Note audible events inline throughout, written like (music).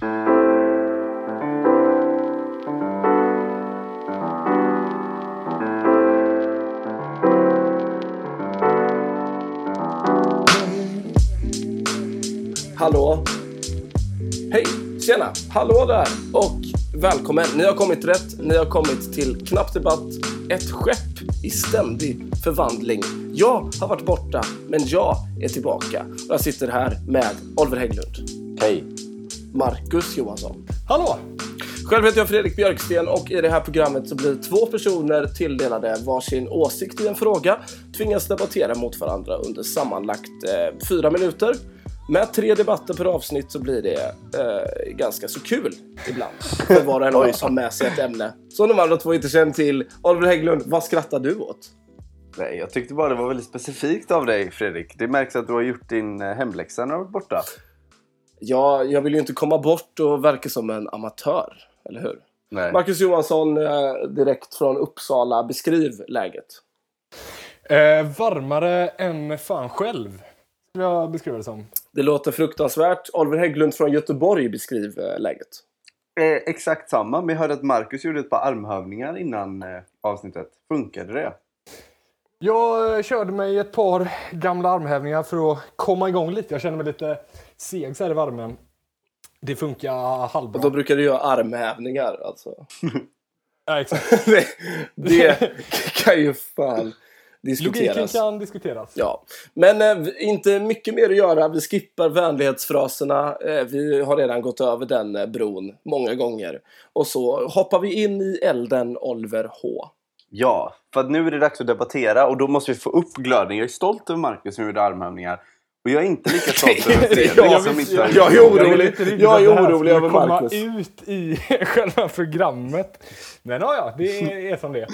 Hallå? Hej! Tjena! Hallå där! Och välkommen! Ni har kommit rätt. Ni har kommit till Knapp Debatt. Ett skepp i ständig förvandling. Jag har varit borta, men jag är tillbaka. Och jag sitter här med Oliver Hägglund. Hej. Marcus Johansson. Hallå! Själv heter jag Fredrik Björksten och i det här programmet så blir två personer tilldelade varsin åsikt i en fråga, tvingas debattera mot varandra under sammanlagt eh, fyra minuter. Med tre debatter per avsnitt så blir det eh, ganska så kul ibland. För var och en av oss har med sig ett ämne som de andra två inte känner till. Oliver Hägglund, vad skrattar du åt? Nej, jag tyckte bara det var väldigt specifikt av dig Fredrik. Det märks att du har gjort din eh, hemläxa när du varit borta. Ja, jag vill ju inte komma bort och verka som en amatör, eller hur? Nej. Marcus Johansson, eh, direkt från Uppsala, beskriv läget. Eh, varmare än fan själv, skulle jag beskriva det som. Det låter fruktansvärt. Oliver Hägglund från Göteborg beskriv eh, läget. Eh, exakt samma, men jag hörde att Marcus gjorde ett par armhävningar innan eh, avsnittet. Funkade det? Jag eh, körde mig ett par gamla armhävningar för att komma igång lite. Jag känner mig lite seg så här i värmen. Det funkar halvbra. Och då brukar du göra armhävningar alltså. (laughs) Ja, exakt. (laughs) det, det kan ju fan Logiken diskuteras. kan diskuteras. Ja, men eh, inte mycket mer att göra. Vi skippar vänlighetsfraserna. Eh, vi har redan gått över den eh, bron många gånger. Och så hoppar vi in i elden Oliver H. Ja, för nu är det dags att debattera och då måste vi få upp glöden. Jag är stolt över Marcus som gjorde armhävningar. Och jag är inte lika stolt (laughs) över Fredrik Jag som inte jag gjort är orolig. Jag är orolig över komma Marcus. ut i (laughs) själva programmet. Men ja, ja, det är, är som det.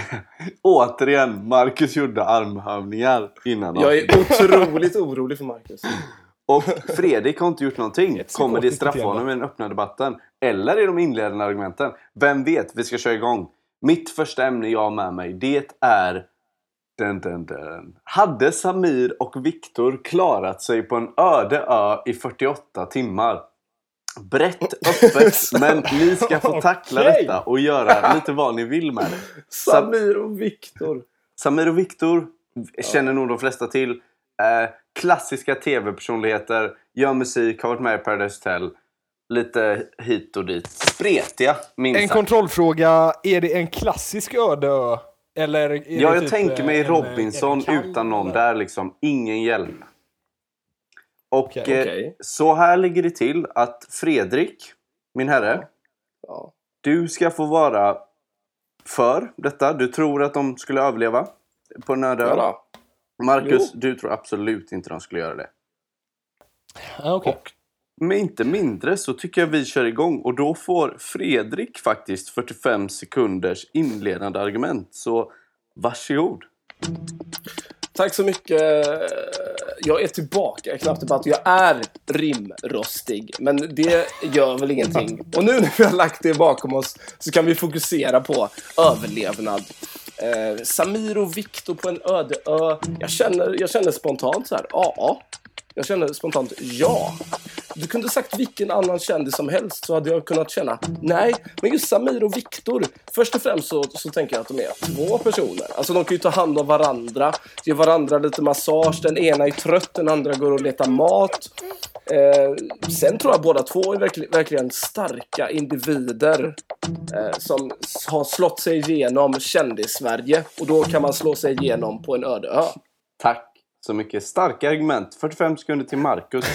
(laughs) Återigen, Marcus gjorde armhävningar innan Jag är otroligt orolig för Marcus. Och Fredrik har inte gjort någonting. Kommer det straffa honom i den öppna debatten? Eller i de inledande argumenten? Vem vet? Vi ska köra igång. Mitt första ämne jag har med mig, det är... Dun, dun, dun. Hade Samir och Viktor klarat sig på en öde ö i 48 timmar? Brett (laughs) öppet, men ni ska få tackla Okej. detta och göra lite vad ni vill med det. Samir och Viktor. Samir och Viktor känner nog de flesta till. Eh, klassiska tv-personligheter, gör musik, har varit med i Paradise Hotel. Lite hit och dit. Spretiga, minst En kontrollfråga. Är det en klassisk öde ö? Eller Ja, jag typ, tänker mig en, eh, Robinson en kall- utan någon där liksom. Ingen hjälm. Och Okej. eh, Okej. så här ligger det till att Fredrik, min herre, Ja. du ska få vara för detta. Du tror att de skulle överleva på en öde ö. Ja. Marcus, Jo. du tror absolut inte de skulle göra det. Ja, okej. Med inte mindre så tycker jag vi kör igång och då får Fredrik faktiskt 45 sekunders inledande argument. Så varsågod. Tack så mycket. Jag är tillbaka i Knapp Debatt och jag är rimrostig. Men det gör väl ingenting. Och nu när vi har lagt det bakom oss så kan vi fokusera på överlevnad. Eh, Samir och Viktor på en öde ö. Jag känner, jag känner spontant så här, ja. Jag känner spontant ja. Du kunde sagt vilken annan kändis som helst så hade jag kunnat känna nej. Men just Samir och Viktor, först och främst så, så tänker jag att de är två personer. Alltså de kan ju ta hand om varandra, ge varandra lite massage. Den ena är trött, den andra går och letar mat. Eh, sen tror jag båda två är verkl- verkligen starka individer eh, som har slått sig igenom kändis-Sverige. Och då kan man slå sig igenom på en öde ö. Tack så mycket. Starka argument. 45 sekunder till Marcus. (laughs)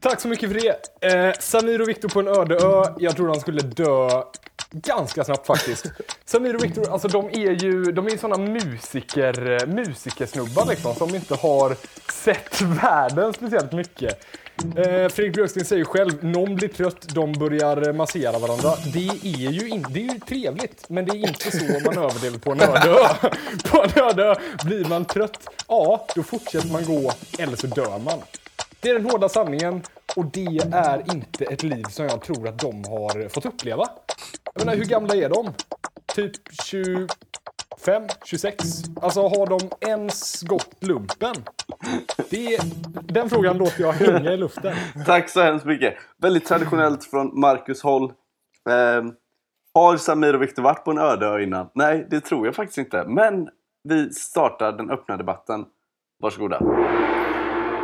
Tack så mycket för det. Eh, Samir och Viktor på en öde ö. Jag tror de skulle dö ganska snabbt faktiskt. (laughs) Samir och Viktor, alltså de är ju de är såna musiker, eh, musikersnubbar liksom som inte har sett (laughs) världen speciellt mycket. Eh, Fredrik Björksten säger själv, någon blir trött, de börjar eh, massera varandra. Det är ju, in, det är ju trevligt, men det är inte så man överlever på en öde ö. (laughs) På en öde ö blir man trött, ja, då fortsätter man gå, eller så dör man. Det är den hårda sanningen och det är inte ett liv som jag tror att de har eh, fått uppleva. Jag menar, hur gamla är de? Typ 25, 26? Alltså har de ens gått lumpen? Det, den frågan låter jag hänga i luften. (laughs) Tack så hemskt mycket. Väldigt traditionellt från Marcus håll. Eh, har Samir och Viktor varit på en öde ö innan? Nej, det tror jag faktiskt inte. Men vi startar den öppna debatten. Varsågoda.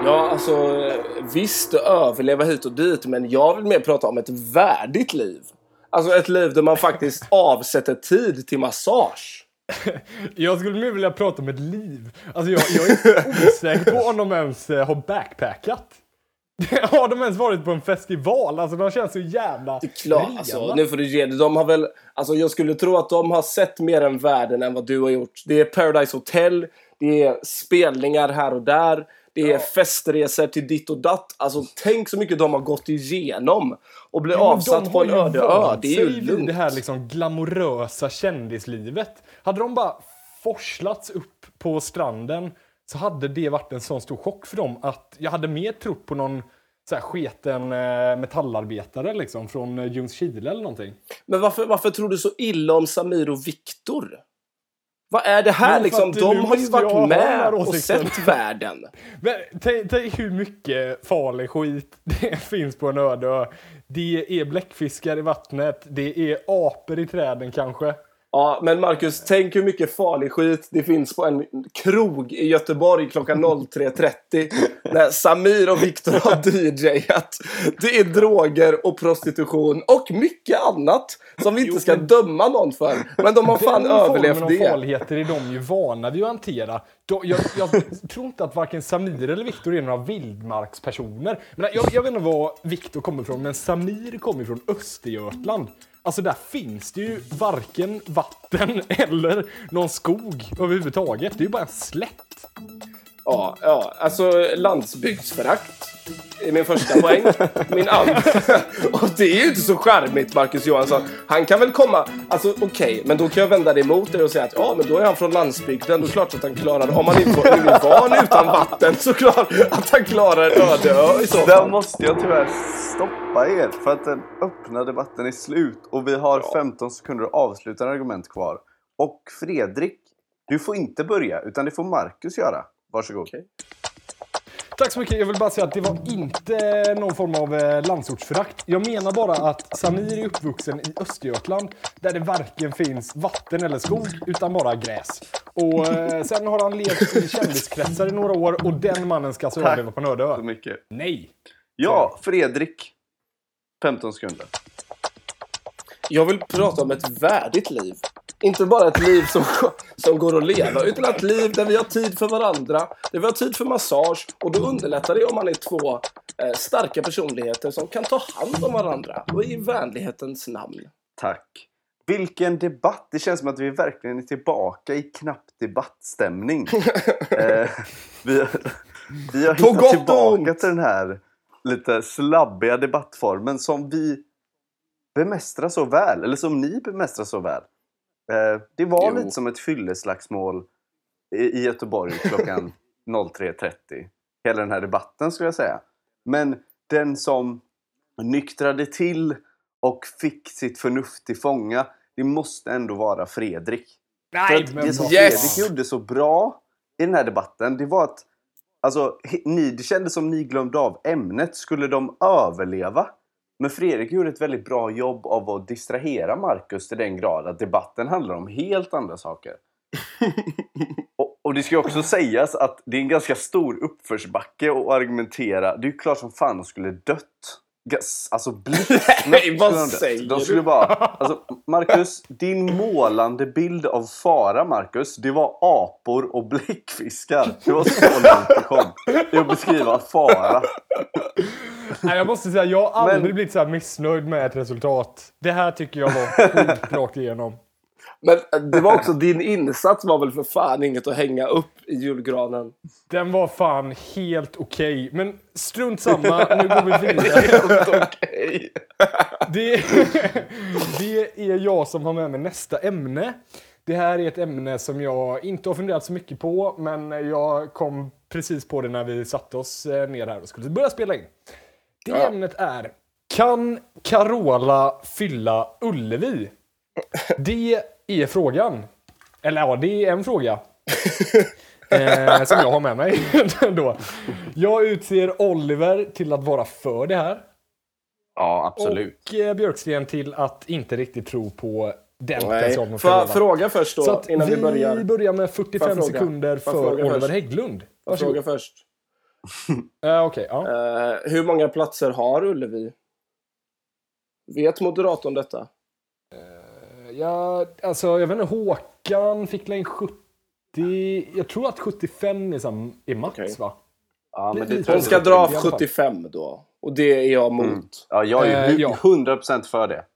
Ja, alltså visst överleva hit och dit, men jag vill mer prata om ett värdigt liv. Alltså ett liv där man faktiskt avsätter tid till massage. (laughs) Jag skulle mer vilja prata om ett liv. Alltså jag, jag är osäker på om de ens eh, har backpackat. (laughs) Har de ens varit på en festival? Alltså de känns så jävla klart, alltså, nu får du ge det. De har väl, alltså jag skulle tro att de har sett mer än världen än vad du har gjort. Det är Paradise Hotel, det är spelningar här och där, det är festresor till ditt och datt. Alltså tänk så mycket de har gått igenom och bli Ja, avsatt på en öde ö. Det är ju lugnt. det här liksom glamorösa kändislivet. Hade de bara forslats upp på stranden så hade det varit en sån stor chock för dem att jag hade mer trott på någon så här sketen eh, metallarbetare liksom från eh, Ljungskile eller någonting. Men varför, varför tror du så illa om Samir och Viktor? Vad är det här liksom? De har ju varit med och sett världen. (laughs) Men tänk, tänk hur mycket farlig skit det (laughs) finns på en öde. Det är bläckfiskar i vattnet, det är apor i träden kanske. Ja, men Marcus, tänk hur mycket farlig skit det finns på en krog i Göteborg klockan 03.30 när Samir och Viktor har DJat. Det är droger och prostitution och mycket annat som vi inte ska döma någon för. Men de har fan Den överlevt det. farligheter är de ju vana vid att hantera. Jag, jag tror inte att varken Samir eller Viktor är några vildmarkspersoner. Men jag, jag vet inte var Viktor kommer ifrån, men Samir kommer från Östergötland. Alltså där finns det ju varken vatten (laughs) eller någon skog överhuvudtaget. Det är ju bara en slätt. Ja, ja, alltså landsbygdsförakt är min första poäng. Min andra... (laughs) Och det är ju inte så charmigt, Marcus Johansson. Han kan väl komma... Alltså okej, men då kan jag vända det emot dig och säga att ja, men då är han från landsbygden. Då är klart att han klarar... Om han inte är van utan vatten så klart att han klarar en öde ö i så Där fall. måste jag tyvärr stoppa er för att den öppna debatten är slut och vi har 15 sekunder avslutande argument kvar. Och Fredrik, du får inte börja utan det får Marcus göra. Varsågod. Okej. Tack så mycket. Jag vill bara säga att det var inte någon form av eh, landsortsförakt. Jag menar bara att Samir är uppvuxen i Östergötland där det varken finns vatten eller skog utan bara gräs. Och eh, sen har han levt i kändiskretsar i några år och den mannen ska alltså överleva på en öde Så ö. mycket. Nej. Ja, Fredrik. 15 sekunder. Jag vill prata om ett värdigt liv. Inte bara ett liv som, som går att leva, utan ett liv där vi har tid för varandra, där vi har tid för massage och då underlättar det om man är två eh, starka personligheter som kan ta hand om varandra och i vänlighetens namn. Tack. Vilken debatt! Det känns som att vi verkligen är tillbaka i knapp debattstämning. (laughs) eh, vi, vi har hittat tillbaka till den här lite slabbiga debattformen som vi bemästrar så väl, eller som ni bemästrar så väl. Eh, det var Jo. lite som ett fylleslagsmål i, i Göteborg klockan (laughs) 03.30. Hela den här debatten skulle jag säga. Men den som nyktrade till och fick sitt förnuft till fånga, det måste ändå vara Fredrik. För Nej, men det som Yes! Fredrik gjorde så bra i den här debatten, det var att alltså, ni, det kändes som ni glömde av ämnet. Skulle de överleva? Men Fredrik gjorde ett väldigt bra jobb av att distrahera Marcus till den grad att debatten handlar om helt andra saker. (laughs) och, och det ska ju också sägas att det är en ganska stor uppförsbacke att argumentera. Det är ju klart som fan de skulle dött. Alltså blixtsnabbt (laughs) Nej, vad säger De skulle bara... Alltså, Marcus, din målande bild av fara, Marcus, det var apor och bläckfiskar. Det var så (laughs) långt du kom i att beskriva fara. Nej, jag måste säga, jag har aldrig Men- blivit så här missnöjd med ett resultat. Det här tycker jag var (laughs) sjukt rakt igenom. Men eh, det var också din insats var väl för fan inget att hänga upp i julgranen. Den var fan helt okej. Men strunt samma, nu går vi vidare. (laughs) Okej. Det, (laughs) det är jag som har med mig nästa ämne. Det här är ett ämne som jag inte har funderat så mycket på, men jag kom precis på det när vi satte oss eh, ner här och skulle börja spela in. Det Ja. ämnet är Kan Carola fylla Ullevi? Det är frågan. Eller ja, det är en fråga. (laughs) eh, som jag har med mig. (laughs) då. Jag utser Oliver till att vara för det här. Ja, absolut. Och eh, Björksten till att inte riktigt tro på den potentialen Får jag fråga först då, Så att innan vi, vi börjar? börjar med Får 45 jag fråga? sekunder för fråga Oliver först? Hägglund. Fråga Varsågod. först. Uh, (laughs) Okej, ja. Eh, hur många platser har Ullevi? Vet moderatorn detta? Ja. Alltså, jag vet inte, Håkan fick in 70... Jag tror att 75 är, sam, är max, Okej. va? Ja, men det jag ska dra i alla fall. 75 då. Och det är jag mot. Mm. Ja, jag är Eh, ju ja. 100% för det. (laughs)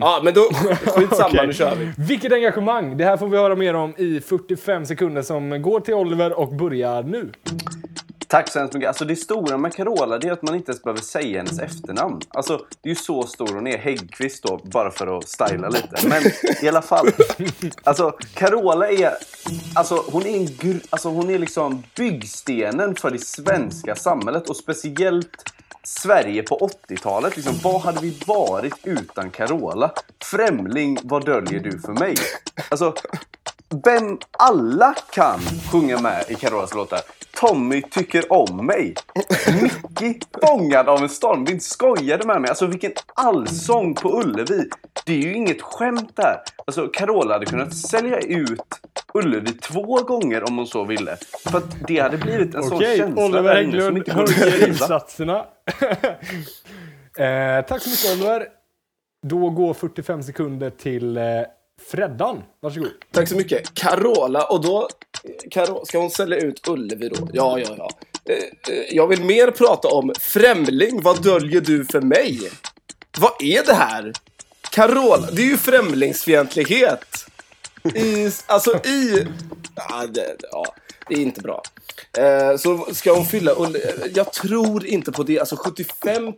Ja, men då... Skitsamma, Okej. nu kör vi. Vilket engagemang! Det här får vi höra mer om i 45 sekunder som går till Oliver och börjar nu. Tack så hemskt mycket. Alltså det stora med Carola det är att man inte ens behöver säga hennes efternamn. Alltså det är ju så stor hon är. Häggkvist då, bara för att styla lite. Men i alla fall. Alltså Carola är... Alltså hon är, en gr- alltså, hon är liksom byggstenen för det svenska samhället och speciellt Sverige på 80-talet. Liksom, vad hade vi varit utan Carola? Främling, vad döljer du för mig? Alltså, vem alla kan sjunga med i Carolas låtar. Tommy tycker om mig. Mickey fångad av en storm. Inte skojade med mig. Alltså vilken allsång på Ullevi. Det är ju inget skämt där. Alltså Carola hade kunnat sälja ut Ullevi två gånger om hon så ville. För att det hade blivit en sån Okej, känsla Oliver Hägglund höjer insatserna. (laughs) eh, tack så mycket Oliver. Då går 45 sekunder till eh, Freddan. Varsågod. Tack så mycket. Carola, och då... Karo, ska hon sälja ut Ullevi då? Ja, ja, ja. Eh, eh, jag vill mer prata om Främling, vad döljer du för mig? Vad är det här? Carola, det är ju främlingsfientlighet. I, alltså i... Ja, det, ja, det är inte bra. Eh, så ska hon fylla Jag tror inte på det. Alltså 75 000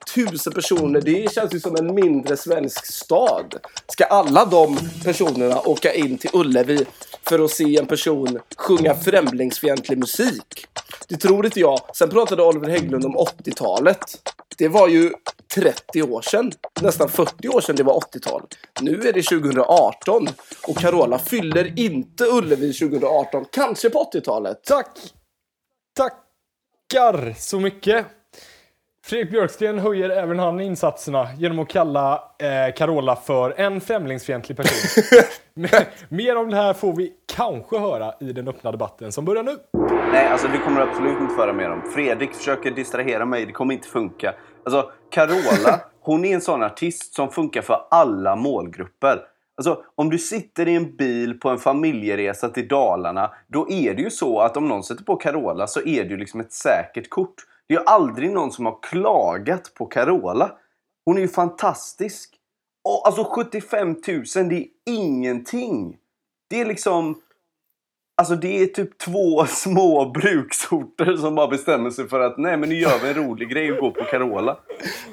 personer, det känns ju som en mindre svensk stad. Ska alla de personerna åka in till Ullevi för att se en person sjunga främlingsfientlig musik? Det tror inte jag. Sen pratade Oliver Hägglund om 80-talet. Det var ju 30 år sedan. Nästan 40 år sedan det var 80-tal. Nu är det 2018 och Carola fyller inte Ullevi 2018. Kanske på 80-talet. Tack! Tackar så mycket. Fredrik Björksten höjer även han insatserna genom att kalla eh, Carola för en främlingsfientlig person. (laughs) Mer om det här får vi kanske höra i den öppna debatten som börjar nu. Nej, alltså det kommer absolut inte föra med om. Fredrik försöker distrahera mig, det kommer inte funka. Alltså, Carola, (laughs) hon är en sån artist som funkar för alla målgrupper. Alltså, om du sitter i en bil på en familjeresa till Dalarna, då är det ju så att om någon sätter på Carola så är det ju liksom ett säkert kort. Det är ju aldrig någon som har klagat på Carola. Hon är ju fantastisk. Och alltså 75 000, det är ingenting. Det är liksom... Alltså det är typ två (laughs) små bruksorter som bara bestämmer sig för att nej men nu gör vi en rolig grej och går på Carola.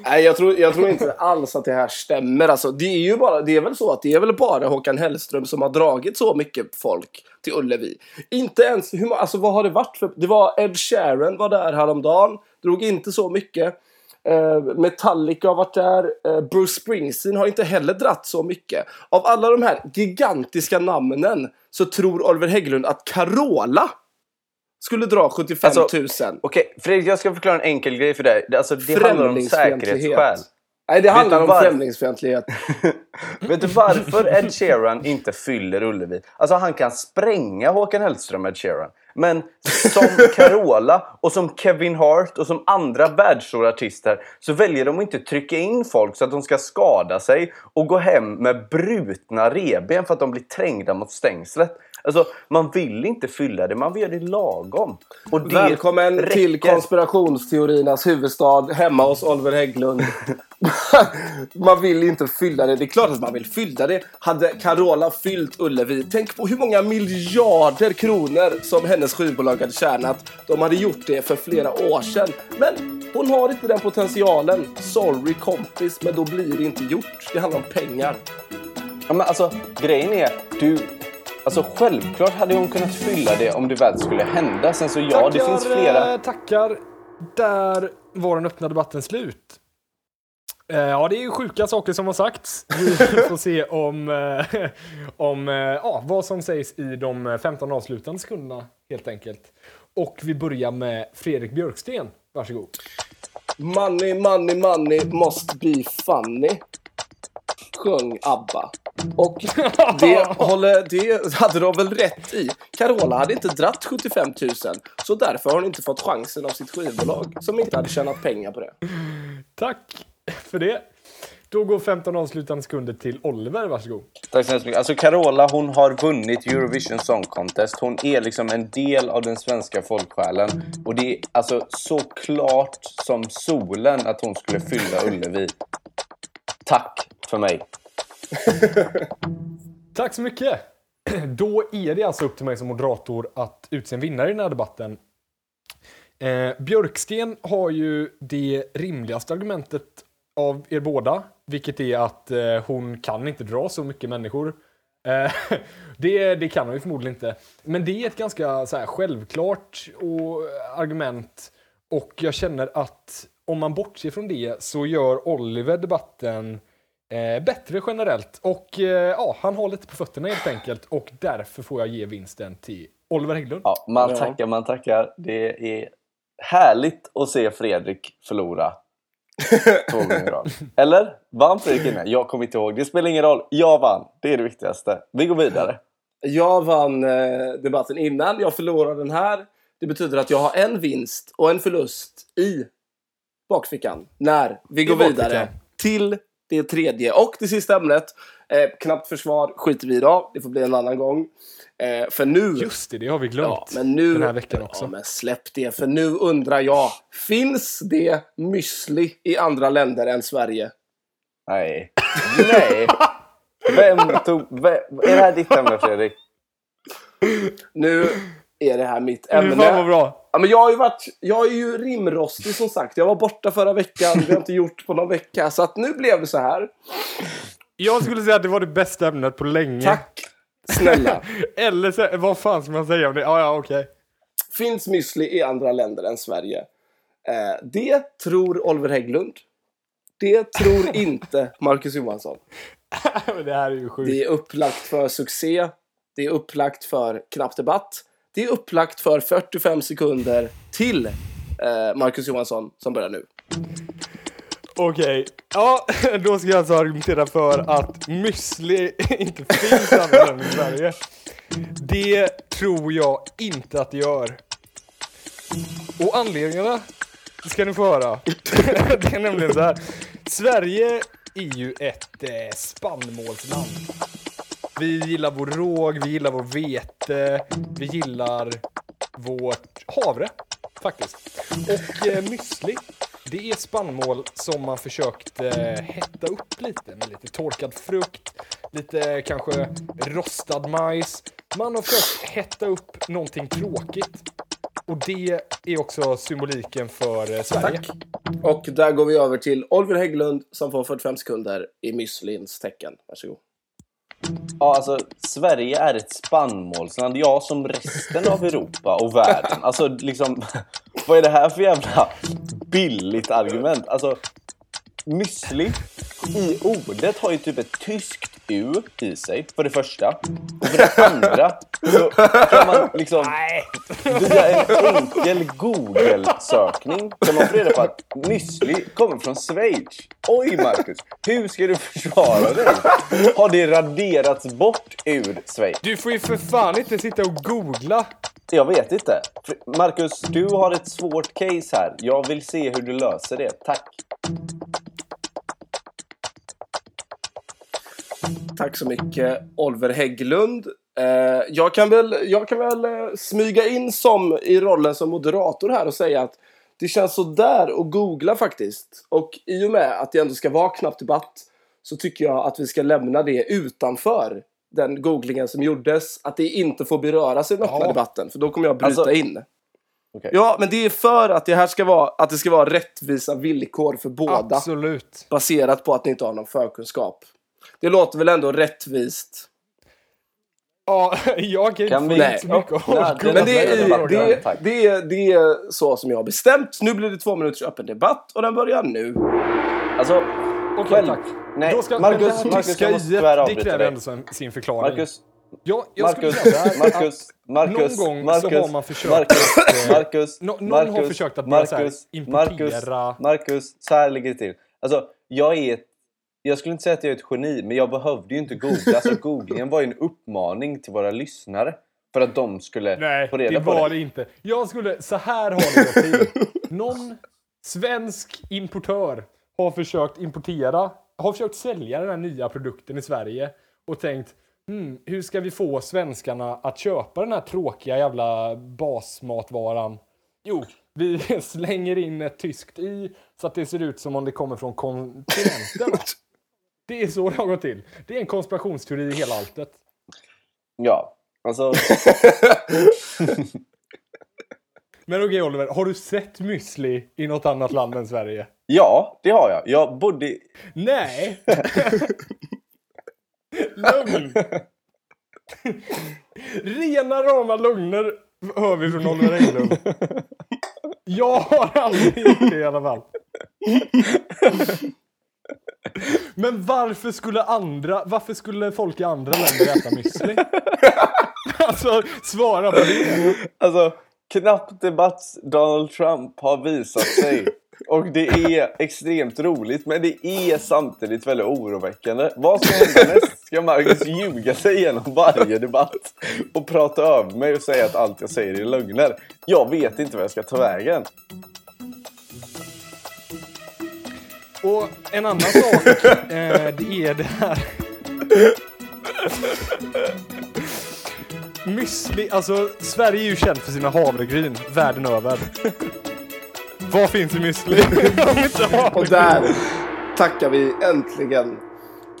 Nej, jag tror, jag tror inte alls att det här stämmer. Alltså, det är ju bara, det är väl så att det är väl bara Håkan Hellström som har dragit så mycket folk till Ullevi. Inte ens, hur, alltså vad har det varit för, det var Ed Sheeran var där häromdagen, drog inte så mycket. Eh, Metallica har varit där, eh, Bruce Springsteen har inte heller dratt så mycket. Av alla de här gigantiska namnen så tror Oliver Hägglund att Carola skulle dra 75 Alltså, 000. Okej, Fredrik jag ska förklara en enkel grej för dig. Det- Alltså det handlar om säkerhetsskäl. Nej, det handlar om var- främlingsfientlighet. (laughs) Vet du varför Ed Sheeran inte fyller Ullevi? Alltså han kan spränga Håkan Hellström, Ed Sheeran. Men som Carola och som Kevin Hart och som andra världsstora artister så väljer de att inte trycka in folk så att de ska skada sig och gå hem med brutna reben för att de blir trängda mot stängslet. Alltså, man vill inte fylla det, man vill göra det lagom. Och det Välkommen till räcker. konspirationsteoriernas huvudstad, hemma hos Oliver Hägglund. (laughs) man vill inte fylla det. Det är klart att man vill fylla det. Hade Carola fyllt Ullevi, tänk på hur många miljarder kronor som hennes skivbolag hade tjänat. De hade gjort det för flera år sedan. Men hon har inte den potentialen. Sorry kompis, men då blir det inte gjort. Det handlar om pengar. Ja, men alltså, grejen är, du... Alltså självklart hade hon kunnat fylla det om det väl skulle hända. Sen så ja, det finns flera... eh, Tackar. Där var den öppna debatten slut. Eh, Ja, det är ju sjuka saker som har sagts. (laughs) Vi får se om, eh, om eh, ja, vad som sägs i de 15 avslutande sekunderna helt enkelt. Och vi börjar med Fredrik Björksten. Varsågod. Money, money, money must be funny. Sjöng ABBA. Och (laughs) det, håller, det hade de väl rätt i. Carola hade inte dratt 75 000, så därför har hon inte fått chansen av sitt skivbolag, som inte hade tjänat pengar på det. Tack för det. Då går 15 avslutande sekunder till Oliver, varsågod. Tack så hemskt mycket. Alltså Carola, hon har vunnit Eurovision Song Contest. Hon är liksom en del av den svenska folksjälen. Och det är alltså så klart som solen att hon skulle fylla Ullevi. Tack för mig. (laughs) Tack så mycket! (clears throat) Då är det alltså upp till mig som moderator att utse en vinnare i den här debatten. Eh, Björksten har ju det rimligaste argumentet av er båda, vilket är att eh, hon kan inte dra så mycket människor. Eh, (laughs) det, det kan hon ju förmodligen inte. Men det är ett ganska så här, självklart och, eh, argument och jag känner att om man bortser från det så gör Oliver debatten eh, bättre generellt. Och eh, ja, han har lite på fötterna helt enkelt och därför får jag ge vinsten till Oliver Hägglund. Ja, man tackar, man tackar. Det är härligt att se Fredrik förlora (laughs) två gånger i rad. Eller? Vann Fredrik innan? Jag kommer inte ihåg. Det spelar ingen roll. Jag vann. Det är det viktigaste. Vi går vidare. Jag vann eh, debatten innan, jag förlorade den här. Det betyder att jag har en vinst och en förlust i bakfickan när vi går bakfickan. vidare till det tredje och det sista ämnet. Eh, knappt försvar skiter vi i idag, det får bli en annan gång. Eh, för nu... Just det, det har vi glömt Ja, men nu, den här veckan också. Ja, men släpp det, för nu undrar jag. Finns det müsli i andra länder än Sverige? Nej. Nej. Vem tog... Vem, är det här ditt ämne Fredrik? Nu är det här mitt ämne. fan vad bra. Ja, men jag, har ju varit, jag är ju rimrostig som sagt. Jag var borta förra veckan, vi har inte gjort på någon vecka. Så att nu blev det så här. Jag skulle säga att det var det bästa ämnet på länge. Tack snälla. (laughs) Eller så, vad fan ska man säga om det? Ja, ja, okej. Finns müsli i andra länder än Sverige? Eh, det tror Oliver Hägglund. Det tror (laughs) inte Marcus Johansson. (laughs) Det här är ju sjukt. Det är upplagt för succé. Det är upplagt för knapp debatt. Det är upplagt för 45 sekunder till eh, Marcus Johansson som börjar nu. Okej, ja, (laughs) då ska jag alltså argumentera för att müsli (laughs) inte finns i än i Sverige. Det tror jag inte att det gör. Och anledningarna ska ni få höra. (laughs) Det är nämligen så här. Sverige är ju ett eh, spannmålsland. Vi gillar vår råg, vi gillar vår vete, vi gillar vårt havre faktiskt. Och eh, müsli, det är spannmål som man försökt eh, hetta upp lite med lite torkad frukt, lite kanske rostad majs. Man har försökt hetta upp någonting tråkigt. Och det är också symboliken för eh, Sverige. Tack. Och där går vi över till Oliver Hägglund som får 45 sekunder i müslins tecken. Varsågod. Ja, alltså Sverige är ett spannmålsland. Ja, som resten av Europa och världen. Alltså liksom, (laughs) vad är det här för jävla billigt argument? Alltså, müsli i ordet har ju typ ett tyskt U i sig, för det första. Och för det andra så kan man liksom via en enkel Google-sökning kan man få reda på att müsli kommer från Schweiz. Oj Marcus, hur ska du försvara dig? Har det raderats bort ur Schweiz? Du får ju för fan inte sitta och googla. Jag vet inte. Marcus, du har ett svårt case här. Jag vill se hur du löser det. Tack. Tack så mycket Oliver Hägglund. Eh, jag, kan väl, jag kan väl eh, smyga in som i rollen som moderator här och säga att det känns så där att googla faktiskt. Och i och med att det ändå ska vara knapp debatt så tycker jag att vi ska lämna det utanför den googlingen som gjordes. Att det inte får beröras i den öppna Ja. debatten, för då kommer jag bryta Alltså- in. Okej. Ja, men det är för att det här ska vara, att det ska vara rättvisa villkor för båda Absolut. baserat på att ni inte har någon förkunskap. Det låter väl ändå rättvist? Ja, (laughs) jag kan Kan inte så mycket det- Google. Men det är, det, det, är, det är så som jag har bestämt. Nu blir det två minuters öppen debatt och den börjar nu. Alltså, Okej, själv... tack. Nej, Då ska, Marcus, det Marcus, jag måste tyvärr det avbryta kräver dig. ändå sin, sin förklaring. Marcus, Ja, jag skulle Marcus, säga Marcus, Marcus, någon gång Marcus, så har man försökt Marcus, att, (coughs) Marcus, nå- någon Marcus, har försökt att börja så här Marcus, importera- Marcus, Marcus, så här ligger det till. Alltså, jag är ett, jag skulle inte säga att jag är ett geni, men jag behövde ju inte googla. Alltså, (laughs) googlingen var ju en uppmaning till våra lyssnare. För att de skulle Nej, få reda det på var det. det inte. Jag skulle, så här har det gått till. Någon svensk importör har försökt importera, har försökt sälja den här nya produkten i Sverige och tänkt hmm, hur ska vi få svenskarna att köpa den här tråkiga jävla basmatvaran? Jo, vi (laughs) slänger in ett tyskt i så att det ser ut som om det kommer från kontinenten. (laughs) Det är så det har gått till. Det är en konspirationsteori i hela alltet. Ja, alltså, (laughs) Men okej Oliver, har du sett müsli i något annat land än Sverige? ja, det har jag. Jag bodde i... Nej! (laughs) Lugn! Rena rama lögner hör vi från Oliver Englund. Jag har aldrig gjort det i alla fall. Men varför skulle andra, varför skulle folk i andra länder äta müsli? (laughs) Alltså, svara på det. Alltså, knappt debatts Donald Trump har visat sig. Och det är extremt roligt, men det är samtidigt väldigt oroväckande. Vad ska hända näst? Ska Marcus ljuga sig igenom varje debatt och prata över mig och säga att allt jag säger är lögner? Jag vet inte vad jag ska ta vägen. Och en annan sak, eh, det är det här. Müsli, alltså Sverige är ju känt för sina havregryn världen över. Vad finns i müsli? Och där tackar vi äntligen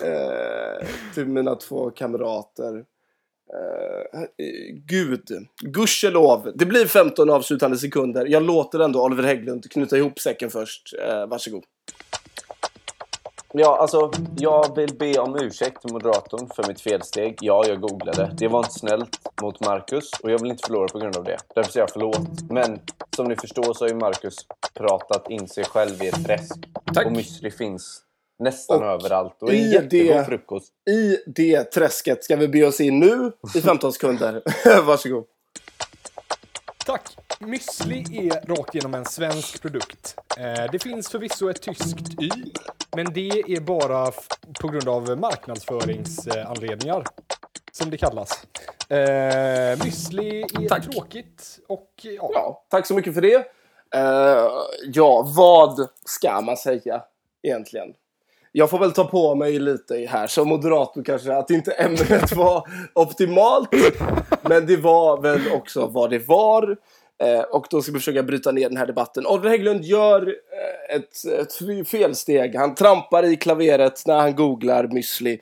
eh, till mina två kamrater. Uh, Gud, gudskelov. Det blir 15 avslutande sekunder. Jag låter ändå Oliver Hägglund knyta ihop säcken först. Uh, varsågod. Ja, alltså, jag vill be om ursäkt till moderatorn för mitt felsteg. Ja, jag googlade. Det var inte snällt mot Marcus och jag vill inte förlora på grund av det. Därför säger jag förlåt. Men som ni förstår så har ju Marcus pratat in sig själv i ett träsk. Tack. Och müsli finns nästan Och överallt och en jättegod det- frukost. I det träsket ska vi be oss in nu i 15 sekunder. (laughs) varsågod. Tack! Müsli är rakt igenom en svensk produkt. Eh, det finns förvisso ett tyskt Y, men det är bara på grund av marknadsföringsanledningar, som det kallas. Eh, müsli är Tack. tråkigt och ja, Ja, tack så mycket för det. Eh, ja, vad ska man säga egentligen? Jag får väl ta på mig lite här som moderator kanske att inte ämnet (laughs) var optimalt. Men det var väl också vad det var. Eh, och då ska vi försöka bryta ner den här debatten. Oliver Hägglund gör eh, ett, ett felsteg. Han trampar i klaveret när han googlar müsli.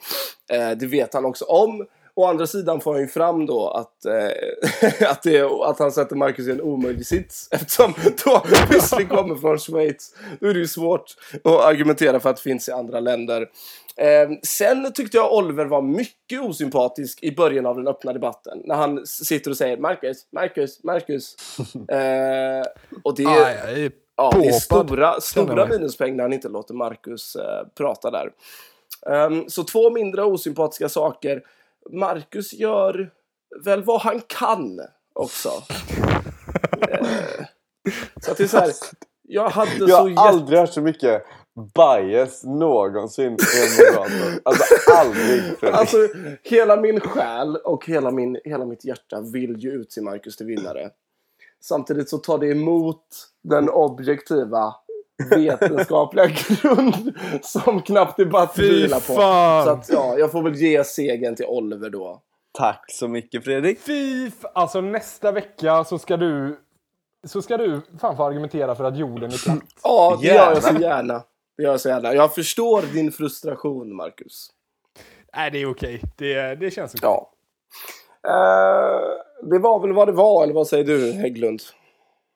Eh, det vet han också om. Å andra sidan får han ju fram då att, eh, (laughs) att, det, att han sätter Marcus i en omöjlig sits. Eftersom då (laughs) müsli kommer från Schweiz. Då är det ju svårt att argumentera för att det finns i andra länder. Eh, sen tyckte jag Oliver var mycket osympatisk i början av den öppna debatten. När han sitter och säger Marcus, Marcus, Marcus. (laughs) Eh, och det, jag är ja, det är stora, stora jag. minuspoäng när han inte låter Marcus eh, prata där. Ehm, så två mindre osympatiska saker. Marcus gör väl vad han kan också. (laughs) Eh, så att det är så här. Jag hade Jag så har jätte... aldrig hört så mycket bias någonsin i en moderator. Alltså aldrig Fredrik. Alltså, hela min själ och hela, min, hela mitt hjärta vill ju utse Marcus till vinnare. Samtidigt så tar det emot den objektiva vetenskapliga (laughs) grund som knappt debatt Fy vilar på. fan. Så att, ja, jag får väl ge segern till Oliver då. Tack så mycket Fredrik. Fy Alltså nästa vecka så ska du så ska du fan få argumentera för att jorden är platt. Ja, det gör jag så gärna. Det gör jag så gärna. Jag förstår din frustration, Marcus. Nej, det är okej. Det, det känns okej. Ja. Eh, det var väl vad det var, eller vad säger du, Hägglund?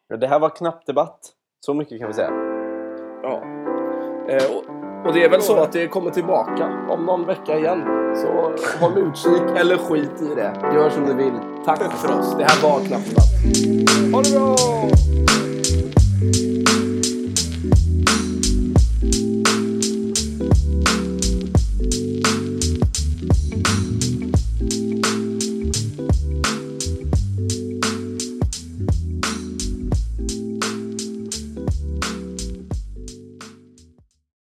Ja, Det här var knappt debatt. Så mycket kan vi säga. Ja. Eh, och, och det är väl så att det kommer tillbaka om någon vecka igen. Så håll utkik eller skit i det. Gör som du vill. Tack för oss. Det här var knappt debatt. Ha det bra!